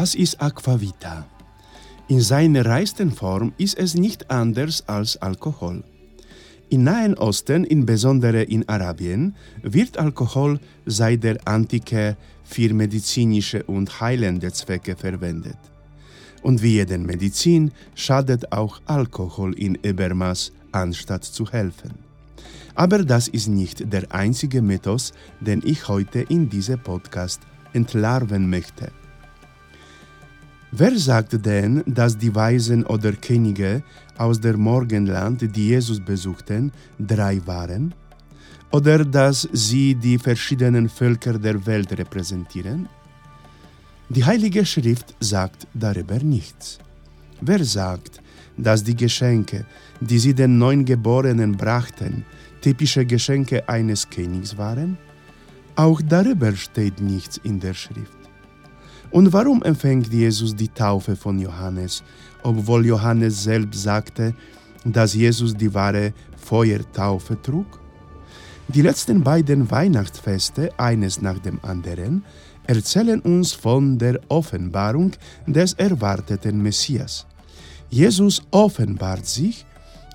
Was ist Aquavita? In seiner reisten Form ist es nicht anders als Alkohol. Im Nahen Osten, insbesondere in Arabien, wird Alkohol seit der Antike für medizinische und heilende Zwecke verwendet. Und wie jede Medizin schadet auch Alkohol in Übermaß, anstatt zu helfen. Aber das ist nicht der einzige Mythos, den ich heute in diesem Podcast entlarven möchte. Wer sagt denn, dass die Weisen oder Könige aus der Morgenland, die Jesus besuchten, drei waren? Oder dass sie die verschiedenen Völker der Welt repräsentieren? Die Heilige Schrift sagt darüber nichts. Wer sagt, dass die Geschenke, die sie den Neungeborenen brachten, typische Geschenke eines Königs waren? Auch darüber steht nichts in der Schrift. Und warum empfängt Jesus die Taufe von Johannes, obwohl Johannes selbst sagte, dass Jesus die wahre Feuertaufe trug? Die letzten beiden Weihnachtsfeste, eines nach dem anderen, erzählen uns von der Offenbarung des erwarteten Messias. Jesus offenbart sich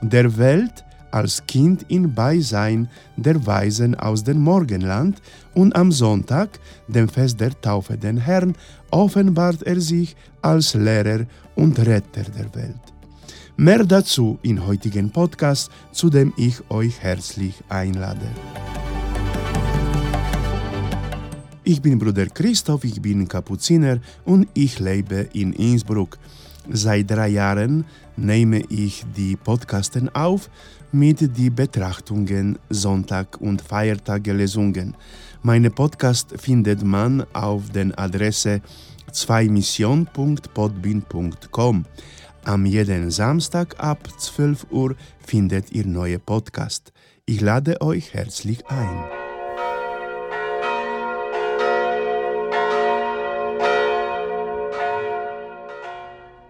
der Welt als Kind in Beisein der Weisen aus dem Morgenland und am Sonntag, dem Fest der Taufe den Herrn, offenbart er sich als Lehrer und Retter der Welt. Mehr dazu im heutigen Podcast, zu dem ich euch herzlich einlade. Ich bin Bruder Christoph, ich bin Kapuziner und ich lebe in Innsbruck. Seit drei Jahren nehme ich die Podcasten auf mit den Betrachtungen Sonntag- und Feiertage-Lesungen. Meine Podcast findet man auf der Adresse 2mission.podbin.com. Am jeden Samstag ab 12 Uhr findet ihr neue Podcast. Ich lade euch herzlich ein.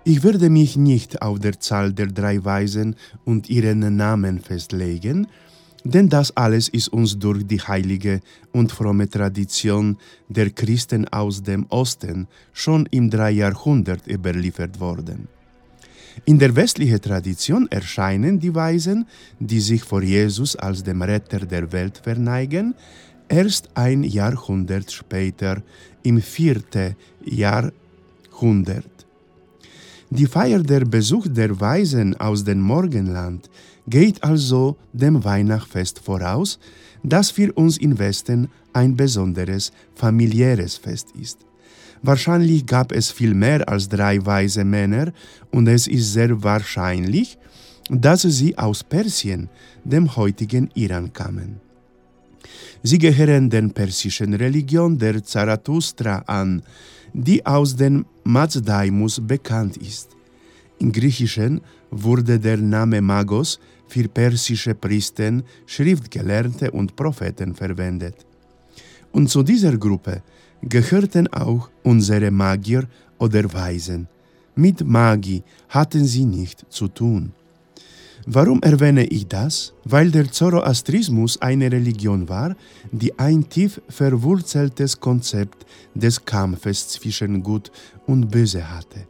Ich werde mich nicht auf der Zahl der drei Weisen und ihren Namen festlegen, denn das alles ist uns durch die heilige und fromme Tradition der Christen aus dem Osten schon im 3. Jahrhundert überliefert worden. In der westlichen Tradition erscheinen die Weisen, die sich vor Jesus als dem Retter der Welt verneigen, erst ein Jahrhundert später, im vierten Jahrhundert. Die Feier der Besuch der Weisen aus dem Morgenland geht also dem Weihnachtsfest voraus, das für uns im Westen ein besonderes familiäres Fest ist. Wahrscheinlich gab es viel mehr als drei weise Männer und es ist sehr wahrscheinlich, dass sie aus Persien, dem heutigen Iran, kamen. Sie gehören der persischen Religion der Zarathustra an, die aus dem Mazdaimus bekannt ist. Im Griechischen wurde der Name Magos für persische Priester, Schriftgelernte und Propheten verwendet. Und zu dieser Gruppe gehörten auch unsere Magier oder Weisen. Mit Magie hatten sie nicht zu tun. Warum erwähne ich das? Weil der Zoroastrismus eine Religion war, die ein tief verwurzeltes Konzept des Kampfes zwischen Gut und Böse hatte.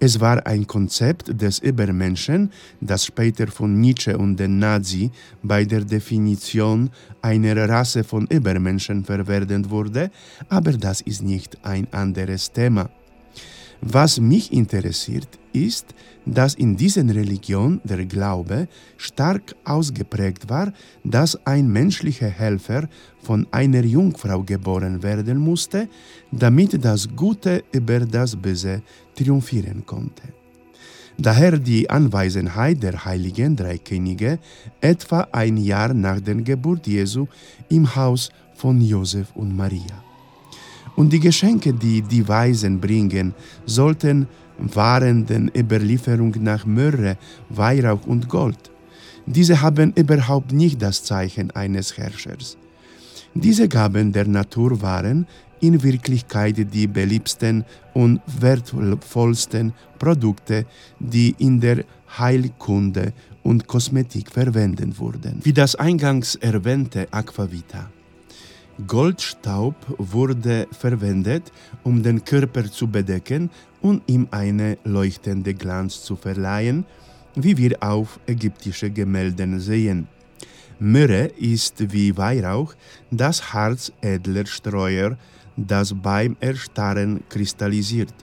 Es war ein Konzept des Übermenschen, das später von Nietzsche und den Nazi bei der Definition einer Rasse von Übermenschen verwendet wurde, aber das ist nicht ein anderes Thema. Was mich interessiert, ist, dass in dieser Religion der Glaube stark ausgeprägt war, dass ein menschlicher Helfer von einer Jungfrau geboren werden musste, damit das Gute über das Böse triumphieren konnte. Daher die Anwesenheit der heiligen drei Könige etwa ein Jahr nach der Geburt Jesu im Haus von Josef und Maria. Und die Geschenke, die die Weisen bringen, sollten waren den Überlieferung nach Myrrhe, Weihrauch und Gold. Diese haben überhaupt nicht das Zeichen eines Herrschers. Diese Gaben der Natur waren in Wirklichkeit die beliebtesten und wertvollsten Produkte, die in der Heilkunde und Kosmetik verwendet wurden, wie das eingangs erwähnte Aquavita. Goldstaub wurde verwendet, um den Körper zu bedecken und ihm eine leuchtende Glanz zu verleihen, wie wir auf ägyptischen Gemälden sehen. Myrrhe ist wie Weihrauch das Harz edler Streuer, das beim Erstarren kristallisiert.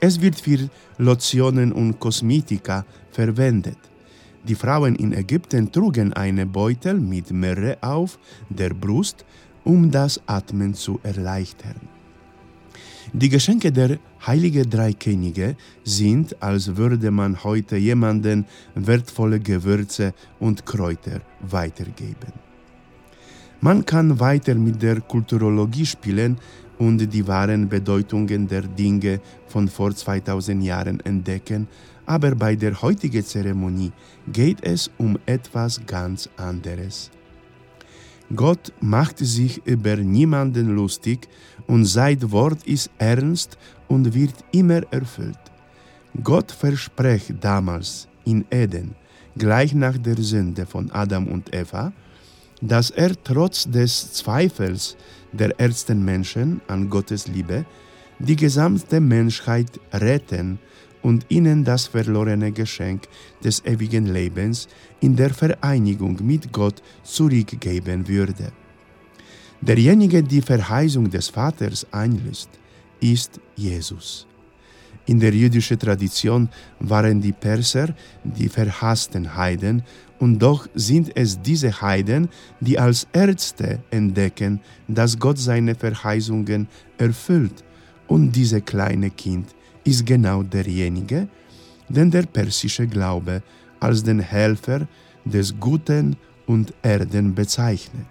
Es wird für Lotionen und Kosmetika verwendet. Die Frauen in Ägypten trugen eine Beutel mit Myrrhe auf der Brust, um das Atmen zu erleichtern. Die Geschenke der Heiligen Drei Könige sind, als würde man heute jemanden wertvolle Gewürze und Kräuter weitergeben. Man kann weiter mit der Kulturologie spielen und die wahren Bedeutungen der Dinge von vor 2000 Jahren entdecken, aber bei der heutigen Zeremonie geht es um etwas ganz anderes. Gott macht sich über niemanden lustig und sein Wort ist ernst und wird immer erfüllt. Gott verspricht damals in Eden, gleich nach der Sünde von Adam und Eva, dass er trotz des Zweifels der ersten Menschen an Gottes Liebe die gesamte Menschheit retten und ihnen das verlorene Geschenk des ewigen Lebens in der Vereinigung mit Gott zurückgeben würde. Derjenige, die Verheißung des Vaters einlöst, ist Jesus. In der jüdischen Tradition waren die Perser die verhassten Heiden, und doch sind es diese Heiden, die als Ärzte entdecken, dass Gott seine Verheißungen erfüllt, und dieses kleine Kind ist genau derjenige, den der persische Glaube als den Helfer des Guten und Erden bezeichnet.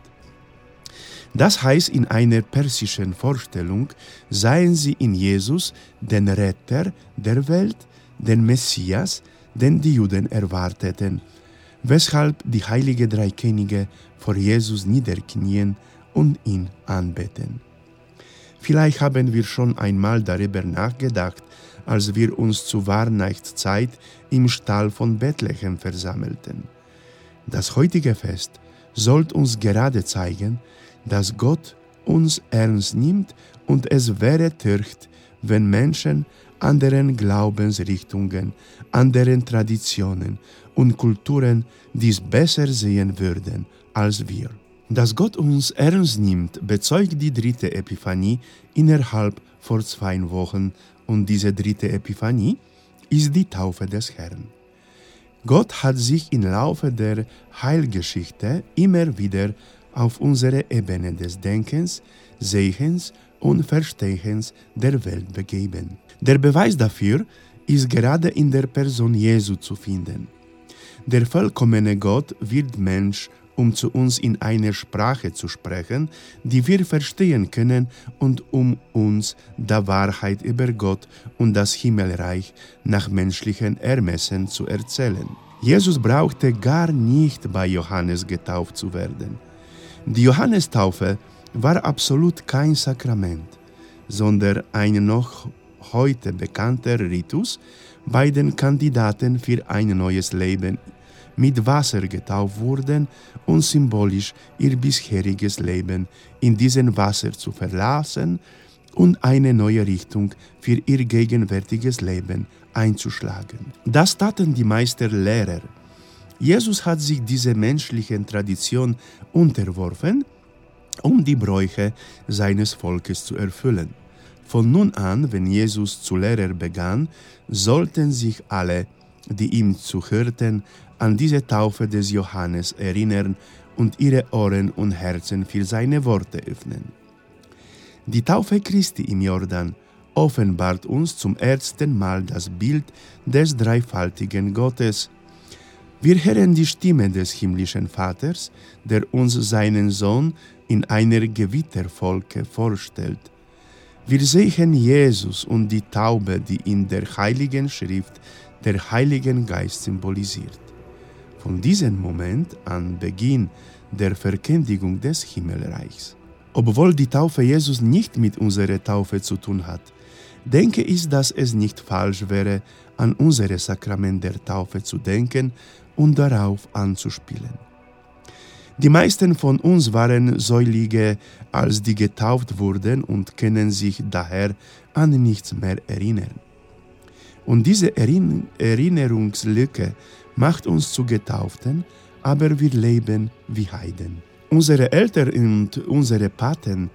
Das heißt, in einer persischen Vorstellung seien sie in Jesus den Retter der Welt, den Messias, den die Juden erwarteten, weshalb die heiligen drei Könige vor Jesus niederknien und ihn anbeten. Vielleicht haben wir schon einmal darüber nachgedacht, als wir uns zur Weihnachtszeit im Stall von Bethlehem versammelten. Das heutige Fest sollte uns gerade zeigen, dass Gott uns ernst nimmt und es wäre Türcht, wenn Menschen anderen Glaubensrichtungen, anderen Traditionen und Kulturen dies besser sehen würden als wir. Dass Gott uns ernst nimmt, bezeugt die dritte Epiphanie innerhalb vor zwei Wochen und diese dritte Epiphanie ist die Taufe des Herrn. Gott hat sich im Laufe der Heilgeschichte immer wieder auf unsere Ebene des Denkens, Sehens und Verstehens der Welt begeben. Der Beweis dafür ist gerade in der Person Jesu zu finden. Der vollkommene Gott wird Mensch um zu uns in einer Sprache zu sprechen, die wir verstehen können und um uns der Wahrheit über Gott und das Himmelreich nach menschlichen Ermessen zu erzählen. Jesus brauchte gar nicht bei Johannes getauft zu werden. Die Johannestaufe war absolut kein Sakrament, sondern ein noch heute bekannter Ritus bei den Kandidaten für ein neues Leben mit Wasser getauft wurden und symbolisch ihr bisheriges Leben in diesem Wasser zu verlassen und eine neue Richtung für ihr gegenwärtiges Leben einzuschlagen. Das taten die Meisterlehrer. Jesus hat sich dieser menschlichen Tradition unterworfen, um die Bräuche seines Volkes zu erfüllen. Von nun an, wenn Jesus zu lehren begann, sollten sich alle, die ihm zuhörten, an diese Taufe des Johannes erinnern und ihre Ohren und Herzen für seine Worte öffnen. Die Taufe Christi im Jordan offenbart uns zum ersten Mal das Bild des dreifaltigen Gottes. Wir hören die Stimme des himmlischen Vaters, der uns seinen Sohn in einer Gewitterfolge vorstellt. Wir sehen Jesus und die Taube, die in der Heiligen Schrift der Heiligen Geist symbolisiert. Von diesem Moment an Beginn der Verkündigung des Himmelreichs. Obwohl die Taufe Jesus nicht mit unserer Taufe zu tun hat, denke ich, dass es nicht falsch wäre, an unser Sakrament der Taufe zu denken und darauf anzuspielen. Die meisten von uns waren Säulige, als die getauft wurden und können sich daher an nichts mehr erinnern. Und diese Erinnerungslücke macht uns zu Getauften, aber wir leben wie Heiden. Unsere Eltern und unsere Paten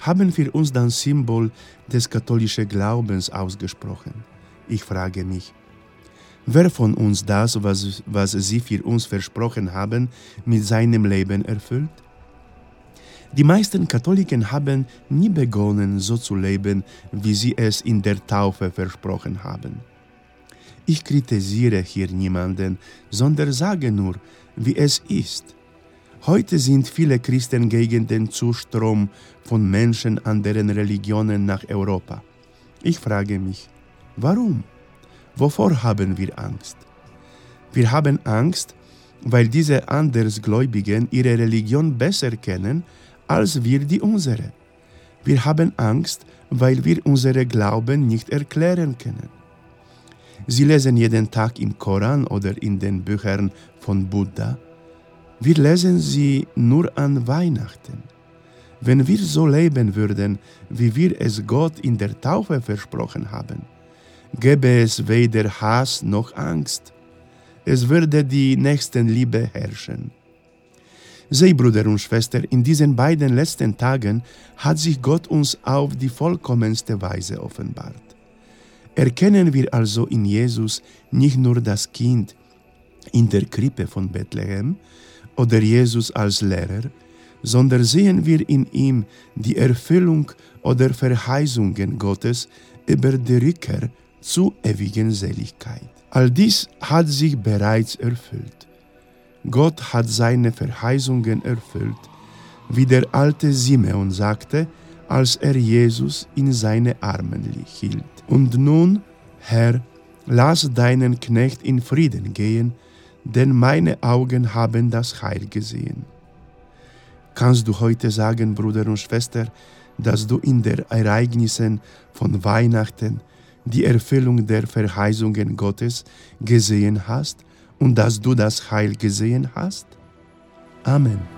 haben für uns das Symbol des katholischen Glaubens ausgesprochen. Ich frage mich, wer von uns das, was, was sie für uns versprochen haben, mit seinem Leben erfüllt? Die meisten Katholiken haben nie begonnen, so zu leben, wie sie es in der Taufe versprochen haben. Ich kritisiere hier niemanden, sondern sage nur, wie es ist. Heute sind viele Christen gegen den Zustrom von Menschen anderen Religionen nach Europa. Ich frage mich, warum? Wovor haben wir Angst? Wir haben Angst, weil diese Andersgläubigen ihre Religion besser kennen als wir die unsere. Wir haben Angst, weil wir unsere Glauben nicht erklären können. Sie lesen jeden Tag im Koran oder in den Büchern von Buddha wir lesen sie nur an Weihnachten. Wenn wir so leben würden, wie wir es Gott in der Taufe versprochen haben, gäbe es weder Hass noch Angst. Es würde die Nächstenliebe herrschen. Sei, Bruder und Schwester, in diesen beiden letzten Tagen hat sich Gott uns auf die vollkommenste Weise offenbart. Erkennen wir also in Jesus nicht nur das Kind in der Krippe von Bethlehem, oder Jesus als Lehrer, sondern sehen wir in ihm die Erfüllung oder Verheißungen Gottes über die Rückkehr zu ewigen Seligkeit. All dies hat sich bereits erfüllt. Gott hat seine Verheißungen erfüllt, wie der alte Simeon sagte, als er Jesus in seine Armen hielt. Und nun, Herr, lass deinen Knecht in Frieden gehen, denn meine Augen haben das Heil gesehen. Kannst du heute sagen, Bruder und Schwester, dass du in den Ereignissen von Weihnachten die Erfüllung der Verheißungen Gottes gesehen hast und dass du das Heil gesehen hast? Amen.